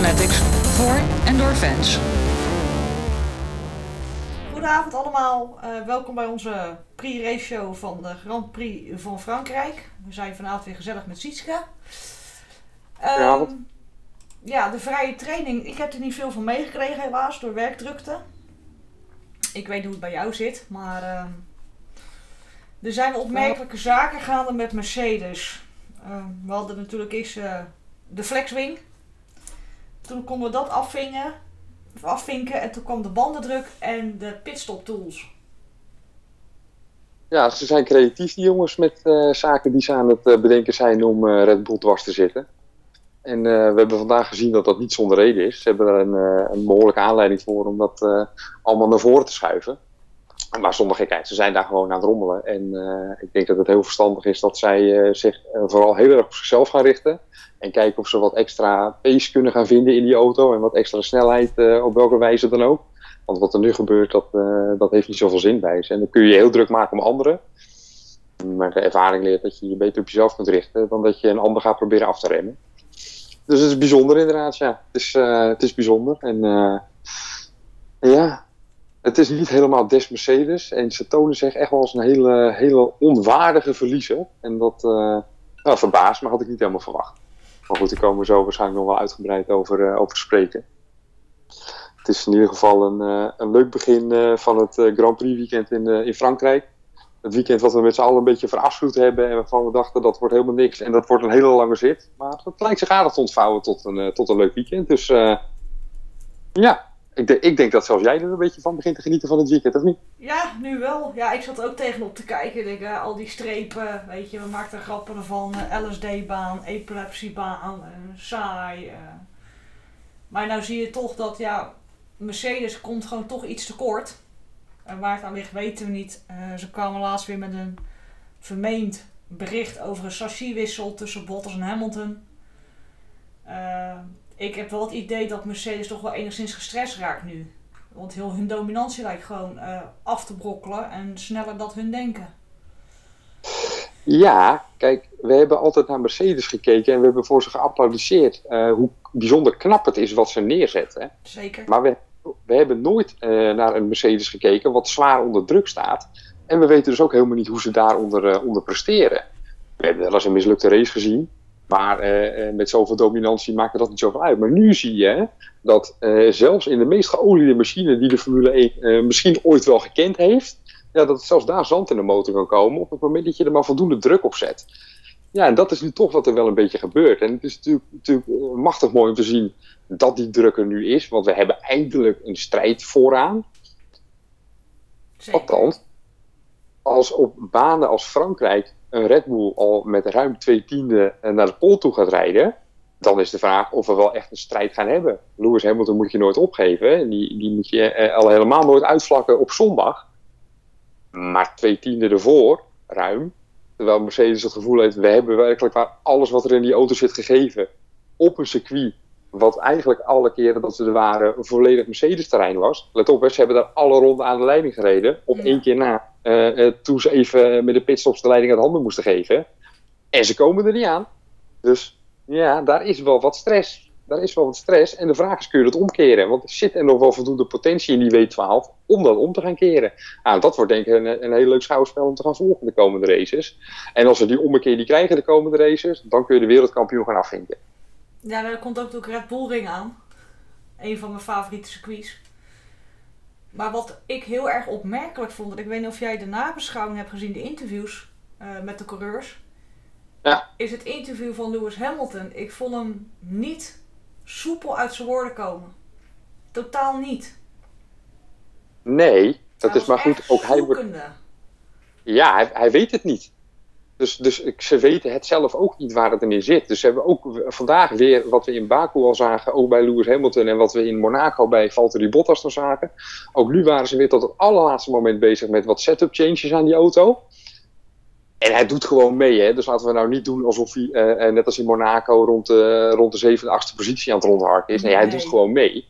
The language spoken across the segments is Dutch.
Fanatics voor en door fans. Goedenavond allemaal, Eh, welkom bij onze pre-race show van de Grand Prix van Frankrijk. We zijn vanavond weer gezellig met Sietske. Ehm, Goedenavond. ja, de vrije training, ik heb er niet veel van meegekregen helaas door werkdrukte. Ik weet hoe het bij jou zit, maar ehm, er zijn opmerkelijke zaken gaande met Mercedes. Ehm, we hadden natuurlijk eerst eh, de flexwing. Toen konden we dat afvingen, afvinken en toen kwam de bandendruk en de pitstop tools. Ja, ze zijn creatief, die jongens, met eh, zaken die ze aan het eh, bedenken zijn om eh, Red Bull dwars te zitten. En we hebben vandaag gezien dat dat niet zonder reden is. Ze hebben er een, eh, een behoorlijke aanleiding voor om dat allemaal naar voren te schuiven. Maar zonder gekheid, ze zijn daar gewoon aan het rommelen. En eh, ik denk dat het heel verstandig is dat zij eh, zich eh, vooral heel erg op zichzelf gaan richten. En kijken of ze wat extra pace kunnen gaan vinden in die auto. En wat extra snelheid, op welke wijze dan ook. Want wat er nu gebeurt, dat, dat heeft niet zoveel zin bij ze. En dan kun je heel druk maken om anderen. Maar de ervaring leert dat je je beter op jezelf kunt richten dan dat je een ander gaat proberen af te remmen. Dus het is bijzonder inderdaad, ja. Het is, het is bijzonder. En ja, het is niet helemaal des Mercedes. En ze tonen zich echt wel als een hele, hele onwaardige verliezer. En dat eh nou, verbaast me, had ik niet helemaal verwacht. Maar goed, daar komen we zo waarschijnlijk nog wel uitgebreid over, eh, over te spreken. Het is in ieder geval een, eh, een leuk begin van het Grand Prix weekend in, in Frankrijk. Het weekend wat we met z'n allen een beetje verafschuwd hebben en waarvan we dachten dat wordt helemaal niks en dat wordt een hele lange zit. Maar het lijkt zich aardig te ontvouwen tot een, tot een leuk weekend. Dus ja, ik, ik denk dat zelfs jij er een beetje van begint te genieten van het weekend, of niet? Ja, nu wel. Ja, ik zat ook tegenop te kijken. Denk, eh, al die strepen, weet je, we maakten grappen ervan. eh, LSD-baan, epilepsiebaan, eh, saai. Maar nou zie je toch dat, ja, Mercedes komt gewoon toch iets tekort. En waar het aan ligt weten we niet. Ze kwamen laatst weer met een vermeend bericht over een chassiswissel tussen Bottas en Hamilton. Ik heb wel het idee dat Mercedes toch wel enigszins gestrest raakt nu. Want heel hun dominantie lijkt gewoon eh, af te brokkelen en sneller dat hun denken. Ja, kijk, we hebben altijd naar Mercedes gekeken en we hebben voor ze geapplaudisseerd eh, hoe bijzonder knap het is wat ze neerzetten. Zeker. Maar we, we hebben nooit eh, naar een Mercedes gekeken wat zwaar onder druk staat. En we weten dus ook helemaal niet hoe ze daaronder onder presteren. We hebben wel eens een mislukte race gezien. Maar eh, met zoveel dominantie maakt dat niet zoveel uit. Maar nu zie je dat eh, zelfs in de meest geoliede machine die de Formule 1 eh, misschien ooit wel gekend heeft. Ja, dat zelfs daar zand in de motor kan komen op het moment dat je er maar voldoende druk op zet. Ja, en dat is nu toch wat er wel een beetje gebeurt. En het is natuurlijk, natuurlijk machtig mooi om te zien dat die druk er nu is. Want we hebben eindelijk een strijd vooraan. Althans, als op banen als Frankrijk een Red Bull al met ruim twee tienden eh, naar de pole toe gaat rijden, dan is de vraag of we wel echt een strijd gaan hebben. Lewis Hamilton moet je nooit opgeven. en Die, die moet je eh, al helemaal nooit uitvlakken op zondag. Maar twee tienden ervoor, ruim. Terwijl Mercedes het gevoel heeft, we hebben werkelijk waar alles wat er in die auto zit gegeven. Op een circuit wat eigenlijk alle keren dat ze er waren een volledig Mercedes-terrein was. Let op, hè, ze hebben daar alle ronden aan de leiding gereden. Op Ja. één keer na. eh, eh, toen ze even met de pitstops de leiding uit handen moesten geven. En ze komen er niet aan. Dus ja, daar is wel wat stress. Daar is wel wat stress. En de vraag is, kun je dat omkeren? Want er zit er nog wel voldoende potentie in die W12 om dat om te gaan keren. Nou, dat wordt denk ik een, een heel leuk schouwspel om te gaan volgen de komende races. En als we die ommekeer die krijgen de komende races, dan kun je de wereldkampioen gaan afvinken. Ja, daar komt ook de Red Bull Ring aan. Een van mijn favoriete circuits. Maar wat ik heel erg opmerkelijk vond, ik weet niet of jij de nabeschouwing hebt gezien, de interviews eh, met de coureurs. Ja. Is het interview van Lewis Hamilton. Ik vond hem niet soepel uit zijn woorden komen. Totaal niet. Nee, dat Hij is maar goed. Ook hij wordt. Ja, hij, hij weet het niet. Dus, dus ze weten het zelf ook niet waar het in zit. Dus ze hebben ook vandaag weer, wat we in Baku al zagen, ook bij Lewis Hamilton en wat we in Monaco bij Valtteri Bottas dan zagen. Ook nu waren ze weer tot het allerlaatste moment bezig met wat setup changes aan die auto. En hij doet gewoon mee, hè? dus laten we nou niet doen alsof hij, eh, eh, net als in Monaco, rond de, rond de zevende, achtste positie aan het rondharken is. Nee, hij doet gewoon mee.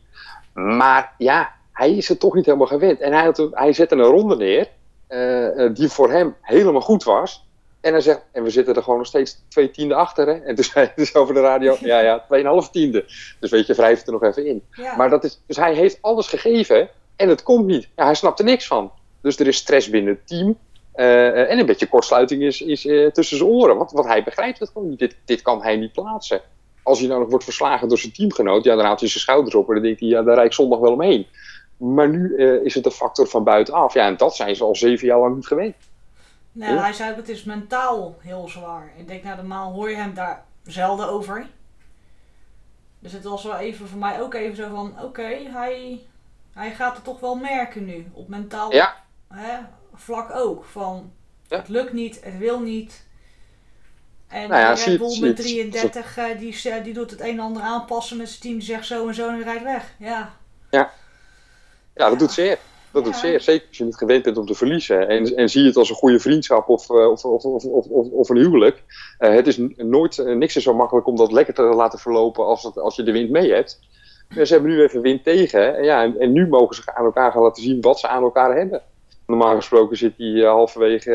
Maar ja, hij is het toch niet helemaal gewend. En hij, had, hij zette een ronde neer, eh, die voor hem helemaal goed was. En hij zegt, en we zitten er gewoon nog steeds twee tienden achter. Hè? En toen zei hij dus over de radio, ja, ja, tweeënhalf tiende. Dus weet je, wrijft er nog even in. Ja. Maar dat is, dus hij heeft alles gegeven en het komt niet. Ja, hij snapt er niks van. Dus er is stress binnen het team. eh, en een beetje kortsluiting is, is eh, tussen zijn oren. Want, want hij begrijpt het gewoon niet. Dit, dit kan hij niet plaatsen. Als hij nou nog wordt verslagen door zijn teamgenoot, ja, dan haalt hij zijn schouders op en dan denkt hij, ja, daar rijd ik zondag wel omheen. Maar nu eh, is het een factor van buitenaf. Ja, en dat zijn ze al zeven jaar lang niet gewend. Ja. hij zei ook, het is mentaal heel zwaar. Ik denk, nou, normaal hoor je hem daar zelden over. Dus het was wel even voor mij ook even zo van, oké, hij, hij gaat het toch wel merken nu. Op mentaal Ja. hè, vlak ook. Van, Ja. het lukt niet, het wil niet. En Nou ja, Red Bull met het- 33, eh, die, eh, die doet het een en ander aanpassen met zijn team. Die zegt zo en zo en rijdt weg. Ja, Ja, dat Ja. doet zeer. Dat doet zeer. Zeker als je niet gewend bent om te verliezen. En, en zie je het als een goede vriendschap of, eh, of, of, of, of, of, of een huwelijk. Eh, het is nooit, eh, niks is zo makkelijk om dat lekker te laten verlopen als, het, als je de wind mee hebt. Ja, ze hebben nu even wind tegen. En, ja, en, en nu mogen ze aan elkaar gaan laten zien wat ze aan elkaar hebben. Normaal gesproken zit hij halverwege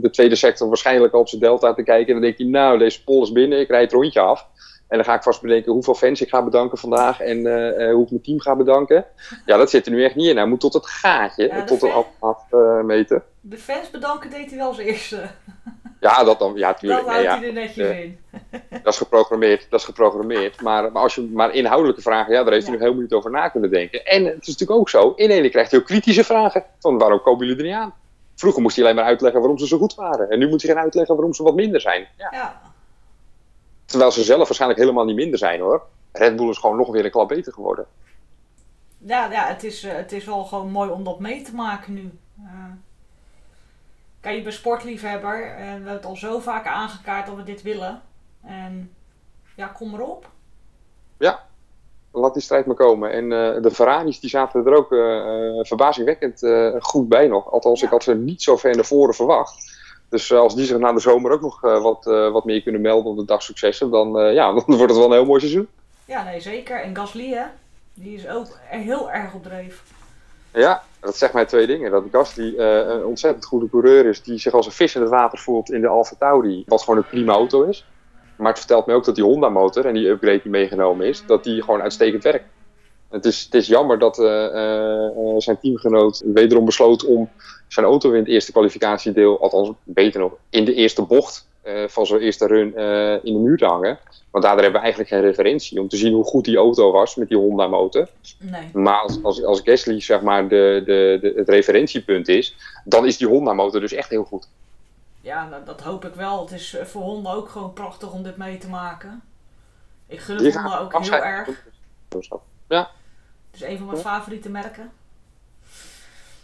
de tweede sector waarschijnlijk al op zijn delta te kijken. En dan denkt hij, nou, deze pol is binnen, ik rijd het rondje af. En dan ga ik vast bedenken hoeveel fans ik ga bedanken vandaag en eh, eh, hoe ik mijn team ga bedanken. Ja, dat zit er nu echt niet in. Hij moet tot het gaatje, Ja, dat tot een afmeter. eh, meter. de fans bedanken deed hij wel als eerste. ja, dat dan, ja, Dat tuurlijk. Nee, houdt ja, hij er netjes in. dat is geprogrammeerd. Dat is geprogrammeerd. Maar, maar, als je, maar inhoudelijke vragen, ja, daar heeft hij Ja. nog helemaal niet over na kunnen denken. En het is natuurlijk ook zo, in ene krijgt hij ook kritische vragen. Van waarom komen jullie er niet aan? Vroeger moest hij alleen maar uitleggen waarom ze zo goed waren. En nu moet hij gaan uitleggen waarom ze wat minder zijn. Ja. Ja, Terwijl ze zelf waarschijnlijk helemaal niet minder zijn hoor. Red Bull is gewoon nog weer een klap beter geworden. ja, ja het, is, eh, het is wel gewoon mooi om dat mee te maken nu. Eh, kijk, je bent sportliefhebber en we hebben het al zo vaak aangekaart dat we dit willen. En ja, kom erop. Laat die strijd maar komen. En eh, de Ferraris die zaten er ook eh, verbazingwekkend goed bij nog. Althans, Ja. ik had ze niet zo ver naar voren verwacht. Dus eh, als die zich na de zomer ook nog eh, wat, eh, wat meer kunnen melden op de dagsuccessen, dan, ja, dan wordt het wel een heel mooi seizoen. Ja, nee, zeker. En Gasly, hè, die is ook heel erg op dreef. Ja, dat zegt mij twee dingen. Dat Gasly eh, een ontzettend goede coureur is, die zich als een vis in het water voelt in de Alfa Tauri, wat gewoon een prima auto is. Maar het vertelt mij ook dat die Honda motor en die upgrade die meegenomen is, dat die gewoon uitstekend werkt. Het is, het is jammer dat eh, eh, eh, zijn teamgenoot wederom besloot om zijn auto in het eerste kwalificatiedeel, althans beter nog, in de eerste bocht van zijn eerste run in de muur te hangen. Want daardoor hebben we eigenlijk geen referentie om te zien hoe goed die auto was met die Honda motor. Nee. Maar als, als, als Gasly zeg maar de, de, de, het referentiepunt is, dan is die Honda motor dus echt heel goed. Ja, nou, dat hoop ik wel. Het is voor Honda ook gewoon prachtig om dit mee te maken. Ik gun het Honda ook heel erg. Het is een van mijn favoriete merken.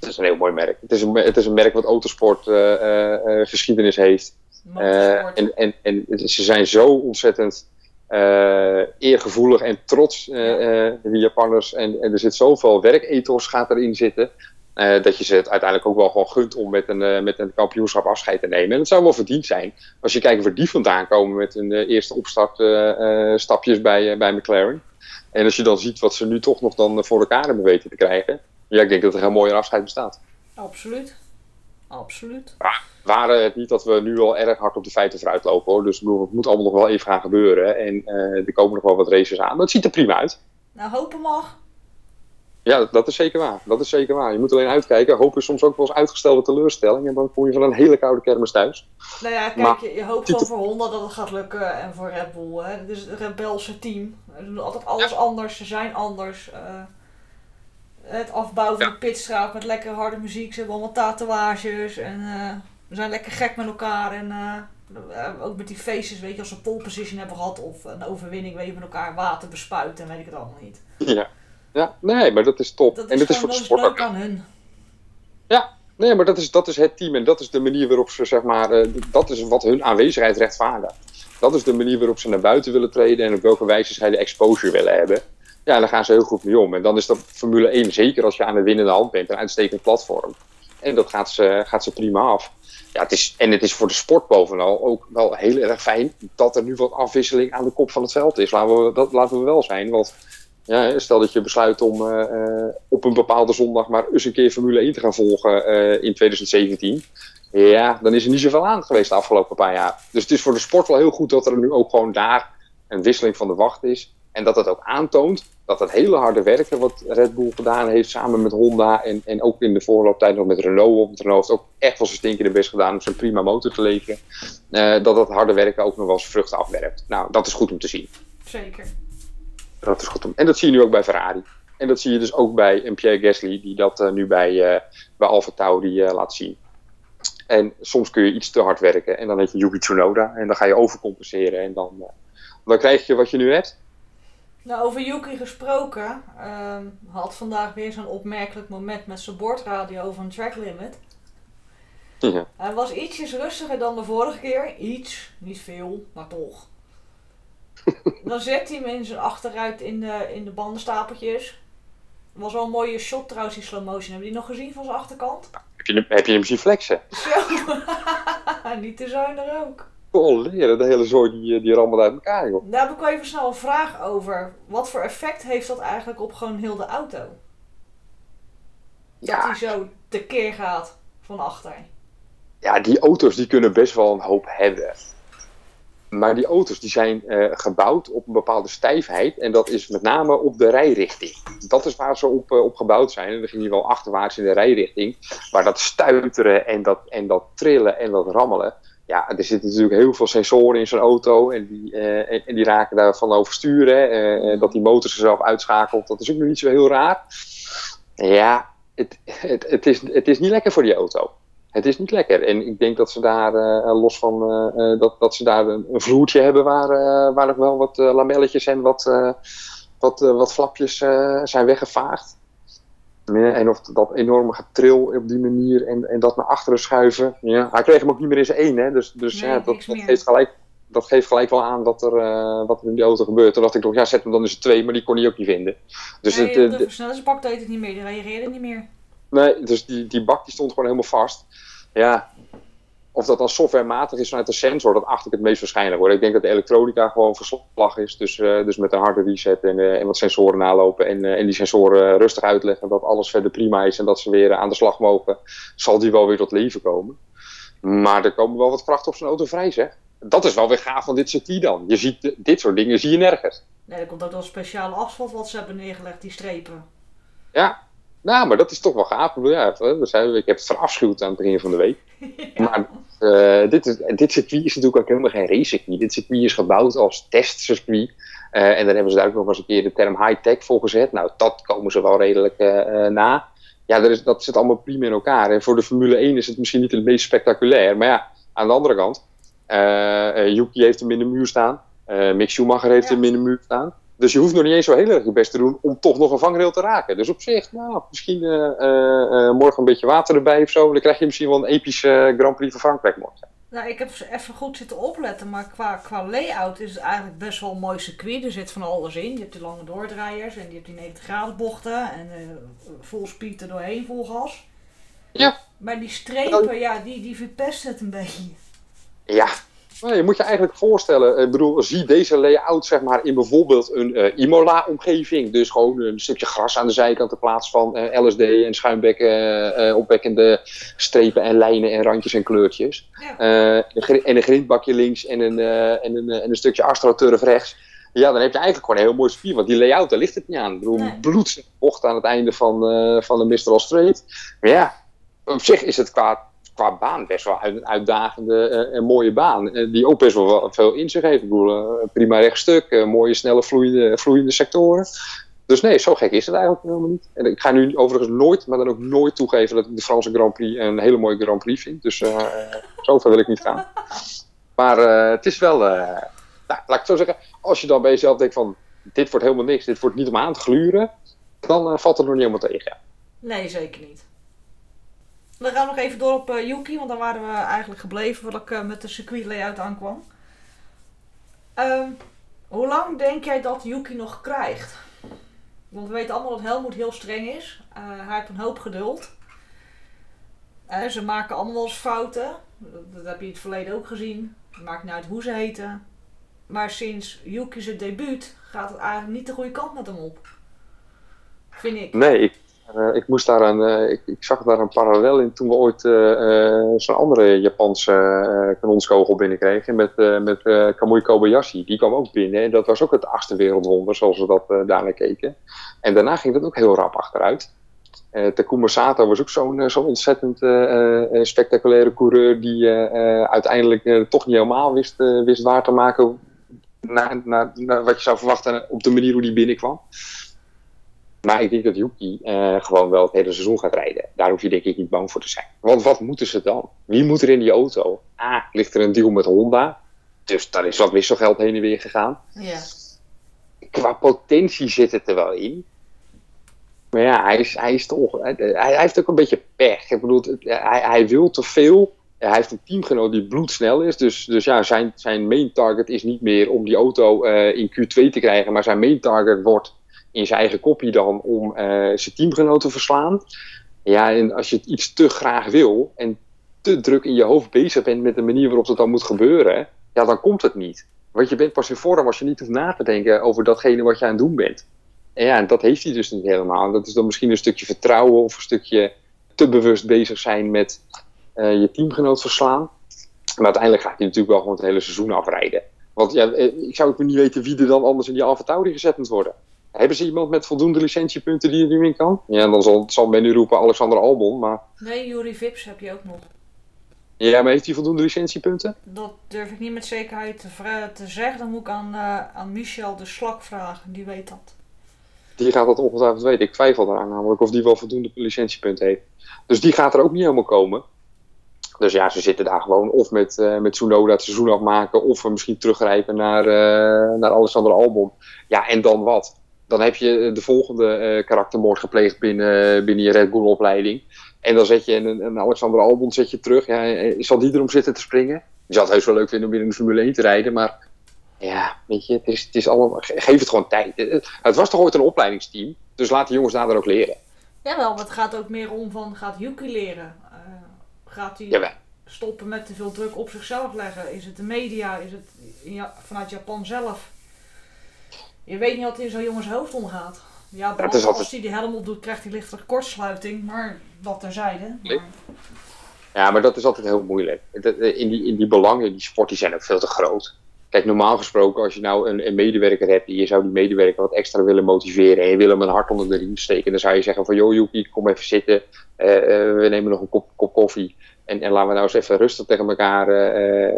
Het is een heel mooi merk. Het is een, het is een merk wat autosport eh, eh, eh, geschiedenis heeft. Eh, en, en, en ze zijn zo ontzettend eh, eergevoelig en trots, eh, eh, die Japanners. En, en er zit zoveel werkethos gaat erin zitten. eh, dat je ze het uiteindelijk ook wel gewoon gunt om met een, eh, met een kampioenschap afscheid te nemen. En het zou wel verdiend zijn. Als je kijkt waar die vandaan komen met hun eh, eerste opstartstapjes bij, bij McLaren. En als je dan ziet wat ze nu toch nog dan voor elkaar hebben weten te krijgen. Ja, ik denk dat er een heel mooi afscheid bestaat. Absoluut. Absoluut. Waren het niet dat we nu al erg hard op de feiten vooruit lopen hoor. Dus bedoel, het moet allemaal nog wel even gaan gebeuren. En eh, er komen nog wel wat races aan. Dat ziet er prima uit. Nou, hopen mag. Ja, dat- is zeker waar. Dat is zeker waar. Je moet alleen uitkijken. Hoop is soms ook wel eens uitgestelde teleurstelling. En dan kom je van een hele koude kermis thuis. Nou ja, kijk, Maar- je, je hoopt gewoon voor Honda dat het gaat lukken en voor Red Bull. Hè. Het is het rebelse team. Ze doen altijd alles anders, ze zijn anders. eh, het afbouwen van de pitstraat met lekker harde muziek. Ze hebben allemaal tatoeages en eh, we zijn lekker gek met elkaar. En eh, ook met die feestjes, weet je, als ze een pole position hebben gehad of een overwinning, weet je, met elkaar water bespuiten en weet ik het allemaal niet. Ja. Ja, nee, maar dat is top. Dat en dat is voor de sport ook. aan hun. Nee, maar dat is, dat is het team en dat is de manier waarop ze, zeg maar, eh, dat is wat hun aanwezigheid rechtvaardigt. Dat is de manier waarop ze naar buiten willen treden en op welke wijze zij de exposure willen hebben. Ja, daar gaan ze heel goed mee om. En dan is dat Formule 1, zeker als je aan de winnende hand bent, een uitstekend platform. En dat gaat ze, gaat ze prima af. Ja, het is, en het is voor de sport bovenal ook wel heel erg fijn dat er nu wat afwisseling aan de kop van het veld is. Laten we, dat laten we wel zijn. Want ja, stel dat je besluit om eh, eh, op een bepaalde zondag maar eens een keer Formule 1 te gaan volgen eh, in 2017. Ja, dan is er niet zoveel aan geweest de afgelopen paar jaar. Dus het is voor de sport wel heel goed dat er nu ook gewoon daar een wisseling van de wacht is. En dat het ook aantoont dat het hele harde werken wat Red Bull gedaan heeft samen met Honda en, en ook in de voorlooptijd nog met Renault. Want Renault heeft ook echt wel zijn stinkende best gedaan om zijn prima motor te leveren. dat dat harde werken ook nog wel eens vruchten afwerpt. Nou, dat is goed om te zien. Zeker. Dat is goed om. En dat zie je nu ook bij Ferrari. En dat zie je dus ook bij een Pierre Gasly, die dat eh, nu bij, eh bij Alfa Tauri eh, laat zien. En soms kun je iets te hard werken en dan heb je Yuki Tsunoda en dan ga je overcompenseren en dan, eh, dan krijg je wat je nu hebt. Nou, over Yuki gesproken, ehm, had vandaag weer zo'n opmerkelijk moment met zijn bordradio over een track limit. Ja. Hij was ietsjes rustiger dan de vorige keer. Iets, niet veel, maar toch. Dan zet hij hem in zijn achteruit in de, in de bandenstapeltjes. Was wel een mooie shot trouwens, die slow motion. Hebben die nog gezien van zijn achterkant? Heb, je, hem- heb je hem zien flexen? Zo, niet te zuinig ook. Oh, leren, de hele zooi die, eh, die rammelt uit elkaar, joh. Daar heb ik wel even snel een vraag over. Wat voor effect heeft dat eigenlijk op gewoon heel de auto? Dat Ja, hij zo tekeer gaat van achter. ja, die auto's die kunnen best wel een hoop hebben. Maar die auto's die zijn eh, gebouwd op een bepaalde stijfheid. En dat is met name op de rijrichting. Dat is waar ze op, op gebouwd zijn. En dan ging je wel achterwaarts in de rijrichting. Maar dat stuiteren en dat, en dat trillen en dat rammelen. Ja, er zitten natuurlijk heel veel sensoren in zo'n auto. En die, eh, en, en die raken daarvan eh, dat die motor zichzelf uitschakelt. Dat is ook nog niet zo heel raar. Ja, het, het, het, is, het is niet lekker voor die auto. Het is niet lekker. En ik denk dat ze daar, eh, los van eh, eh, dat, dat ze daar een, een vloertje hebben waar, eh, waar nog wel wat eh, lamelletjes en wat, eh, wat, eh, wat flapjes eh, zijn weggevaagd. Ja, en of dat enorme getril op die manier en, en dat naar achteren schuiven. Ja, hij kreeg hem ook niet meer in zijn één. Hè? Dus, dus Nee, ja, dat, geeft gelijk, dat geeft gelijk wel aan dat er, eh, wat er in die auto gebeurt. Toen dacht ik nog, ja, zet hem dan in zijn twee, maar die kon hij ook niet vinden. Dus nee, het, eh, de de- deed het niet meer. Die reageerde niet meer. Nee, dus die, die bak die stond gewoon helemaal vast. Ja, of dat dan softwarematig is vanuit de sensor, dat acht ik het meest waarschijnlijk hoor. Ik denk dat de elektronica gewoon verslag is. Dus, eh, dus met een harde reset en, eh, en wat sensoren nalopen. En, eh, en die sensoren rustig uitleggen dat alles verder prima is en dat ze weer aan de slag mogen. Zal die wel weer tot leven komen. Maar er komen wel wat krachten op zijn auto vrij zeg. Dat is wel weer gaaf van dit circuit dan. Je ziet, dit soort dingen zie je nergens. Nee, er komt ook wel speciale asfalt wat ze hebben neergelegd, die strepen. Ja, nou, maar dat is toch wel gaaf. Ja, we zijn, ik heb het verafschuwd aan het begin van de week. Maar eh, dit, is, dit circuit is natuurlijk ook helemaal geen racecircuit. Dit circuit is gebouwd als testcircuit. Eh, en daar hebben ze daar ook nog eens een keer de term high-tech voor gezet. Nou, dat komen ze wel redelijk eh, na. Ja, dat, is, dat zit allemaal prima in elkaar. En voor de Formule 1 is het misschien niet het meest spectaculair. Maar ja, aan de andere kant, Yuki heeft hem in de muur staan. Mick Schumacher heeft Ja. hem in de muur staan. Dus je hoeft nog niet eens zo heel erg je best te doen om toch nog een vangrail te raken. Dus op zich, nou, misschien eh, eh, eh, morgen een beetje water erbij of zo. Dan krijg je misschien wel een epische Grand Prix van Frankrijk morgen. Nou, ik heb even goed zitten opletten, maar qua, qua layout is het eigenlijk best wel een mooi circuit. Er zit van alles in. Je hebt die lange doordraaiers en je hebt die 90 graden bochten en vol speed er doorheen, vol gas. Ja. Maar die strepen, ja, die, die verpesten het een beetje. Ja, nou, je moet je eigenlijk voorstellen, ik bedoel, zie deze layout zeg maar in bijvoorbeeld een eh, Imola-omgeving. Dus gewoon een stukje gras aan de zijkant in plaats van eh, LSD en schuimbekken, eh, eh, opwekkende strepen en lijnen en randjes en kleurtjes. Ja. Eh, en een grindbakje links en een, eh, en een, eh, en een stukje astroturf rechts. Ja, dan heb je eigenlijk gewoon een heel mooi spier. Want die layout, daar ligt het niet aan. Ik bedoel, Nee. bloed bocht aan het einde van, eh van de Mr. Straight. Maar ja, op zich is het qua, qua baan best wel een uitdagende eh, en mooie baan. eh, die ook best wel veel in zich heeft. Ik bedoel, eh, prima rechtstuk, mooie, snelle, vloeiende, vloeiende sectoren. Dus nee, zo gek is het eigenlijk helemaal niet. En ik ga nu overigens nooit, maar dan ook nooit toegeven dat ik de Franse Grand Prix een hele mooie Grand Prix vind. Dus eh zover wil ik niet gaan. Maar het is wel, nou, laat ik het zo zeggen, als je dan bij jezelf denkt van, dit wordt helemaal niks, dit wordt niet om aan te gluren, dan valt het nog niet helemaal tegen. Nee, zeker niet. Dan gaan we nog even door op eh, Yuki, want daar waren we eigenlijk gebleven voordat ik eh, met de circuit layout aankwam. Ehm, hoe lang denk jij dat Yuki nog krijgt? Want we weten allemaal dat Helmoet heel streng is. Eh, hij heeft een hoop geduld. Ze maken allemaal wel eens fouten. Dat, heb je in het verleden ook gezien. Het maakt niet uit hoe ze heten. Maar sinds Yuki debuut gaat het eigenlijk niet de goede kant met hem op. Vind ik. Nee, ik, Uh, ik, moest daar een, uh, ik, ik, zag daar een parallel in toen we ooit uh, zo'n andere Japanse kanonskogel binnenkregen met, met Kamui Kobayashi. Die kwam ook binnen en dat was ook het achtste wereldwonder zoals we dat daarna keken. En daarna ging dat ook heel rap achteruit. Uh, Takuma Sato was ook zo'n zo ontzettend spectaculaire coureur die uiteindelijk toch niet helemaal wist, wist waar te maken naar, naar, wat je zou verwachten op de manier hoe die binnenkwam. Maar ik denk dat Yuki uh, gewoon wel het hele seizoen gaat rijden. Daar hoef je denk ik niet bang voor te zijn. Want wat moeten ze dan? Wie moet er in die auto? A, ligt er een deal met Honda. Dus daar is wat wisselgeld heen en weer gegaan. Ja. Qua potentie zit het er wel in. Maar ja, hij, is, hij, is toch, hij, hij heeft ook een beetje pech. Ik bedoel, hij, hij wil te veel. Hij heeft een teamgenoot die bloedsnel is. Dus, dus ja, zijn, zijn main target is niet meer om die auto uh, in Q2 te krijgen. Maar zijn main target wordt in zijn eigen kopie dan om uh, zijn teamgenoot te verslaan. Ja, en als je het iets te graag wil en te druk in je hoofd bezig bent met de manier waarop het dan moet gebeuren, ja, dan komt het niet. Want je bent pas in vorm als je niet hoeft na te denken over datgene wat je aan het doen bent. En ja, dat heeft hij dus niet helemaal. Dat is dan misschien een stukje vertrouwen of een stukje te bewust bezig zijn met uh, je teamgenoot verslaan. Maar uiteindelijk gaat hij natuurlijk wel gewoon het hele seizoen afrijden. Want ja, eh, ik zou ook niet weten wie er dan anders in die Alfa gezet moet worden. Hebben ze iemand met voldoende licentiepunten die er nu in kan? Ja, dan zal, zal men nu roepen Alexander Albon, maar... Nee, Juri Vips heb je ook nog. Ja, maar heeft hij voldoende licentiepunten? Dat durf ik niet met zekerheid te, te zeggen. Dan moet ik aan, uh, aan Michel de Slak vragen, die weet dat. Die gaat dat ongetwijfeld weten. Ik twijfel eraan namelijk of die wel voldoende licentiepunten heeft. Dus die gaat er ook niet helemaal komen. Dus ja, ze zitten daar gewoon of met, uh, met Tsunoda het seizoen afmaken... of we misschien teruggrijpen naar, uh, naar Alexander Albon. Ja, en dan wat? Dan heb je de volgende uh, karaktermoord gepleegd binnen, binnen je Red Bull opleiding. En dan zet je een, een Alexander Albon zet je terug. Ja, eh, zal die erom zitten te springen? Je zal het heus wel leuk vinden om weer in de Formule 1 te rijden, maar ja, weet je, het is, het is allemaal, geef het gewoon tijd. Het was toch ooit een opleidingsteam, dus laat de jongens daar dan ook leren. Jawel, maar het gaat ook meer om van, gaat Yuki leren? Uh, gaat hij stoppen met te veel druk op zichzelf leggen? Is het de media? Is het ja, vanuit Japan zelf? Je weet niet wat in zo'n jongens hoofd omgaat. Ja, ja als altijd... hij die helm op doet, krijgt hij lichter kortsluiting. Maar dat terzijde. Maar... Ja, maar dat is altijd heel moeilijk. In die, in die belangen, die sport, die zijn ook veel te groot. Kijk, normaal gesproken, als je nou een, een medewerker hebt en je zou die medewerker wat extra willen motiveren en je wil hem een hart onder de riem steken, dan zou je zeggen van, joh Yuki, kom even zitten, uh, uh, we nemen nog een kop, kop koffie en, en, laten we nou eens even rustig tegen elkaar uh,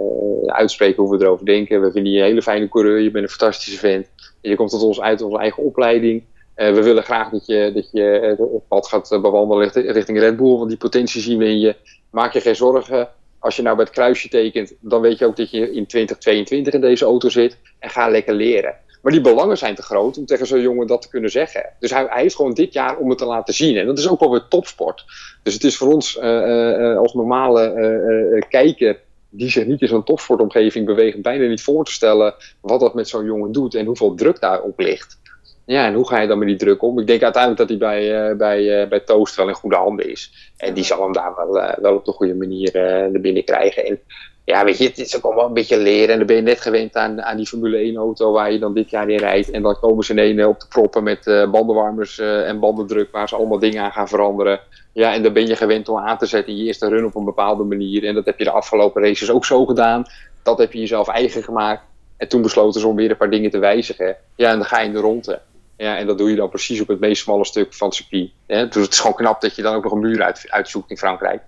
uitspreken hoe we erover denken. We vinden je een hele fijne coureur, je bent een fantastische vent. Je komt tot ons uit onze eigen opleiding. Uh, we willen graag dat je, dat je het pad gaat bewandelen richting Red Bull, want die potentie zien we in je. Maak je geen zorgen. Als je nou bij het kruisje tekent, dan weet je ook dat je in 2022 in deze auto zit. En ga lekker leren. Maar die belangen zijn te groot om tegen zo'n jongen dat te kunnen zeggen. Dus hij, hij, is gewoon dit jaar om het te laten zien. En dat is ook wel weer topsport. Dus het is voor ons uh, uh, als normale kijker die zich niet in zo'n topsportomgeving beweegt, bijna niet voor te stellen wat dat met zo'n jongen doet en hoeveel druk daarop ligt. Ja, en hoe ga je dan met die druk om? Ik denk uiteindelijk dat hij bij, uh, bij, uh, bij Toast wel in goede handen is. En die zal hem daar wel, uh, wel op de goede manier naar binnen krijgen. En ja, weet je, het is ook allemaal een beetje leren. En dan ben je net gewend aan, aan die Formule 1-auto waar je dan dit jaar in rijdt. En dan komen ze ineens op de proppen met bandenwarmers en bandendruk waar ze allemaal dingen aan gaan veranderen. Ja, en dan ben je gewend om aan te zetten je eerste run op een bepaalde manier. En dat heb je de afgelopen races ook zo gedaan. Dat heb je jezelf eigen gemaakt. En toen besloten ze om weer een paar dingen te wijzigen. Ja, en dan ga je in de ronde. Ja, en dat doe je dan precies op het meest smalle stuk van het circuit. Ja, dus het is gewoon knap dat je dan ook nog een muur uit, uitzoekt in Frankrijk.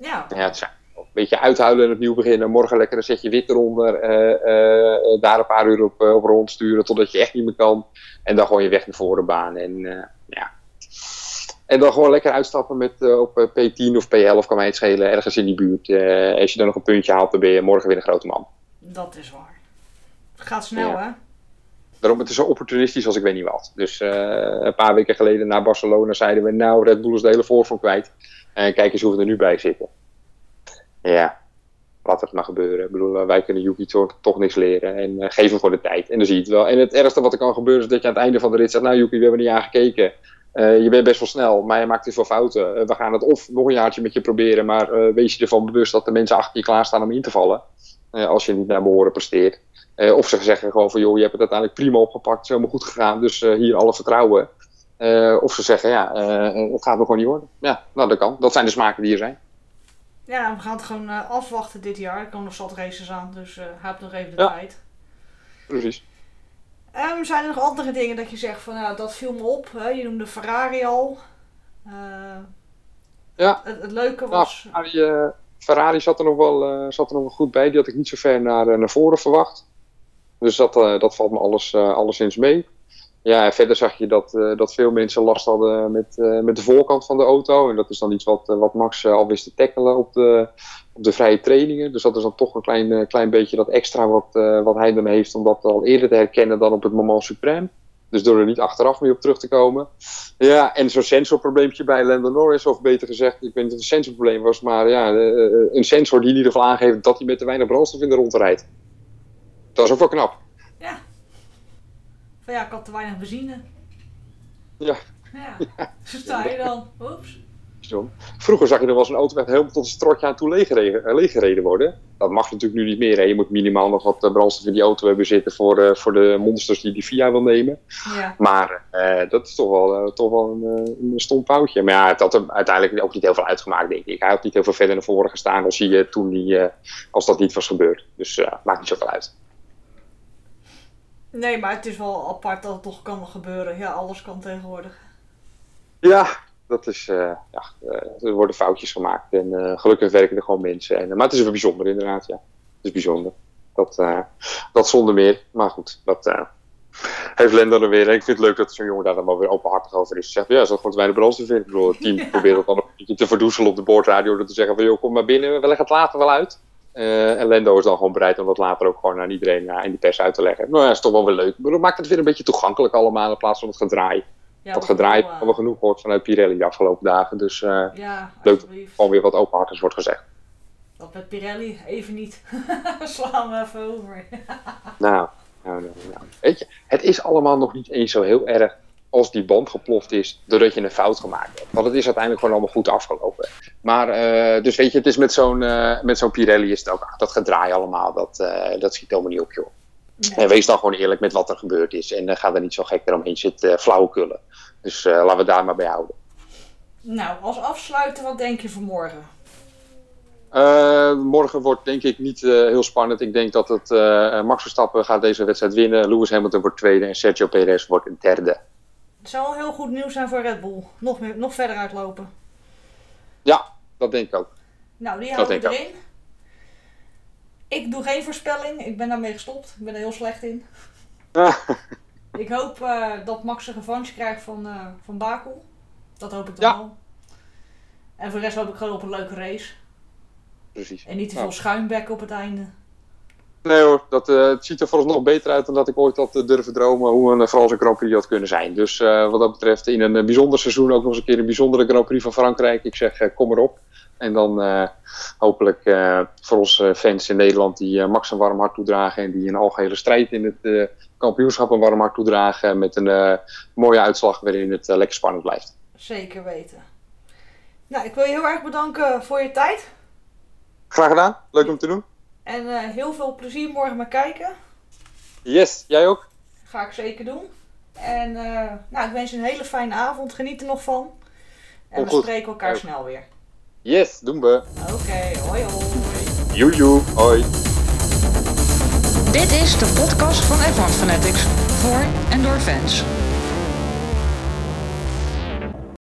Ja. ja het is een beetje uithuilen en opnieuw beginnen. Morgen lekker een zet je wit eronder. Uh, uh, daar een paar uur op, op rondsturen totdat je echt niet meer kan. En dan gewoon je weg naar voren baan. En ja, en dan gewoon lekker uitstappen met, uh, op uh, P10 of P11 kan mij het schelen, ergens in die buurt. Uh, als je dan nog een puntje haalt, dan ben je morgen weer een grote man. Dat is waar. Het gaat snel, ja. hè? Daarom, het is zo opportunistisch als ik weet niet wat. Dus een paar weken geleden naar Barcelona zeiden we, nou, Red Bull is de hele voorvorm kwijt. En kijk eens hoe we er nu bij zitten. Ja, laat het maar gebeuren. Ik bedoel, wij kunnen Yuki toch, toch niks leren. En geef hem gewoon de tijd. En dan zie je het wel. En het ergste wat er kan gebeuren is dat je aan het einde van de rit zegt, nou Yuki, we hebben niet aangekeken. Uh, je bent best wel snel, maar je maakt te veel fouten. Uh, we gaan het of nog een jaartje met je proberen, maar uh, wees je ervan bewust dat de mensen achter je klaarstaan om in te vallen. als je niet naar behoren presteert. of ze zeggen gewoon van, joh, je hebt het uiteindelijk prima opgepakt, het is helemaal goed gegaan, dus hier alle vertrouwen. Eh, of ze zeggen, ja, eh, het gaat nog gewoon niet worden. Ja, nou dat kan. Dat zijn de smaken die er zijn. Ja, we gaan het gewoon eh, afwachten dit jaar. Er komen nog zat races aan, dus eh heb nog even de Ja. tijd. Precies. Ehm, zijn er nog andere dingen dat je zegt van, nou, dat viel me op. Hè? Je noemde Ferrari al. Eh, Ja. Het, het leuke Nou, was... Ferrari, eh, Ferrari zat, er nog wel, zat er nog wel goed bij. Die had ik niet zo ver naar, naar voren verwacht. Dus dat, dat valt me alles, alleszins mee. Ja, verder zag je dat, eh, dat veel mensen last hadden met, eh, met de voorkant van de auto. En dat is dan iets wat, eh, wat Max al wist te tackelen op de, op de vrije trainingen. Dus dat is dan toch een klein, klein beetje dat extra wat, wat hij dan heeft om dat al eerder te herkennen dan op het moment supreme. Dus door er niet achteraf mee op terug te komen. Ja, en zo'n sensorprobleempje bij Lando Norris, of beter gezegd, ik weet niet of het een sensorprobleem was, maar ja, een sensor die in ieder geval aangeeft dat hij met te weinig brandstof in de rond rijdt. Dat is ook wel knap. Ja. Van ja, ik had te weinig benzine. Ja. Ja. Zo sta je dan. Oeps. Zo. Vroeger zag je er wel eens een auto echt helemaal tot een strotje aan toe leeggereden, eh, leeggereden worden. Dat mag natuurlijk nu niet meer. Hè. Je moet minimaal nog wat eh, brandstof in die auto hebben zitten voor, eh, voor de monsters die die VIA wil nemen. Ja. Maar dat is toch wel, toch wel een, een stom foutje. Maar ja, het had hem uiteindelijk ook niet heel veel uitgemaakt, denk ik. Hij had niet heel veel verder naar voren gestaan als, hij, toen die, als dat niet was gebeurd. Dus maakt niet zoveel uit. Nee, maar het is wel apart dat het toch kan gebeuren. Ja, alles kan tegenwoordig. Ja, dat is, eh, ja, eh, er worden foutjes gemaakt. En eh, gelukkig werken er gewoon mensen. En, maar het is wel bijzonder inderdaad, ja. Het is bijzonder. Dat, eh, dat zonder meer. Maar goed, dat heeft Lendo er weer. En ik vind het leuk dat zo'n jongen daar dan wel weer openhartig over is. Zegt, ja, gewoon te weinig brandstof in. Ik bedoel, het team probeert het dan een beetje te verdoezelen op de boordradio. Door te zeggen van, joh, kom maar binnen. We leggen het later wel uit. Eh, en Lendo is dan gewoon bereid om dat later ook gewoon aan iedereen eh, in de pers uit te leggen. Nou ja, is toch wel weer leuk. Ik bedoel, maakt het weer een beetje toegankelijk allemaal in plaats van het gedraai. Ja, dat gedraai eh, hebben we genoeg gehoord vanuit Pirelli de afgelopen dagen. Dus eh, Ja, Leuk. alsjeblieft. gewoon weer wat openhartigs wordt gezegd. Dat met Pirelli even niet. Slaan we even over. Nou, nou, nou, nou. Weet je, het is allemaal nog niet eens zo heel erg als die band geploft is doordat je een fout gemaakt hebt. Want het is uiteindelijk gewoon allemaal goed afgelopen. Maar, eh, dus weet je, het is met zo'n eh, met zo'n Pirelli is het ook, ach, dat gedraai allemaal, dat, eh, dat schiet helemaal niet op, joh. En wees dan gewoon eerlijk met wat er gebeurd is. En uh, ga er niet zo gek eromheen zitten uh, flauwekullen. Dus uh, laten we daar maar bij houden. Nou, als afsluiten, wat denk je voor morgen? Uh, morgen wordt denk ik niet uh, heel spannend. Ik denk dat het uh, Max Verstappen gaat deze wedstrijd winnen. Lewis Hamilton wordt tweede en Sergio Perez wordt derde. Het zou heel goed nieuws zijn voor Red Bull. Nog, meer, nog verder uitlopen. Ja, dat denk ik ook. Nou, die houden we erin. Ik doe geen voorspelling. Ik ben daarmee gestopt. Ik ben er heel slecht in. ik hoop uh, dat Max een revanche krijgt van, uh, van Baku. Dat hoop ik dan ja. wel. En voor de rest hoop ik gewoon op een leuke race. Precies. En niet te veel nou. schuimbekken op het einde. Nee hoor, dat, uh, het ziet er vooralsnog beter uit dan dat ik ooit had uh, durven dromen hoe een Franse Grand Prix had kunnen zijn. Dus wat dat betreft in een bijzonder seizoen ook nog eens een keer een bijzondere Grand Prix van Frankrijk. Ik zeg kom erop. En dan hopelijk voor onze fans in Nederland die Max een warm hart toedragen. En die een algehele strijd in het kampioenschap een warm hart toedragen. Met een mooie uitslag waarin het lekker spannend blijft. Zeker weten. Nou, ik wil je heel erg bedanken voor je tijd. Graag gedaan. Leuk om te doen. En heel veel plezier morgen met kijken. Yes, jij ook? Ga ik zeker doen. En nou, ik wens je een hele fijne avond. Geniet er nog van. En we goed. spreken elkaar snel weer. Yes, doen we. Oké, okay, hoi hoi. Joejoe, hoi. Dit is de podcast van F1 Fanatics voor en door fans.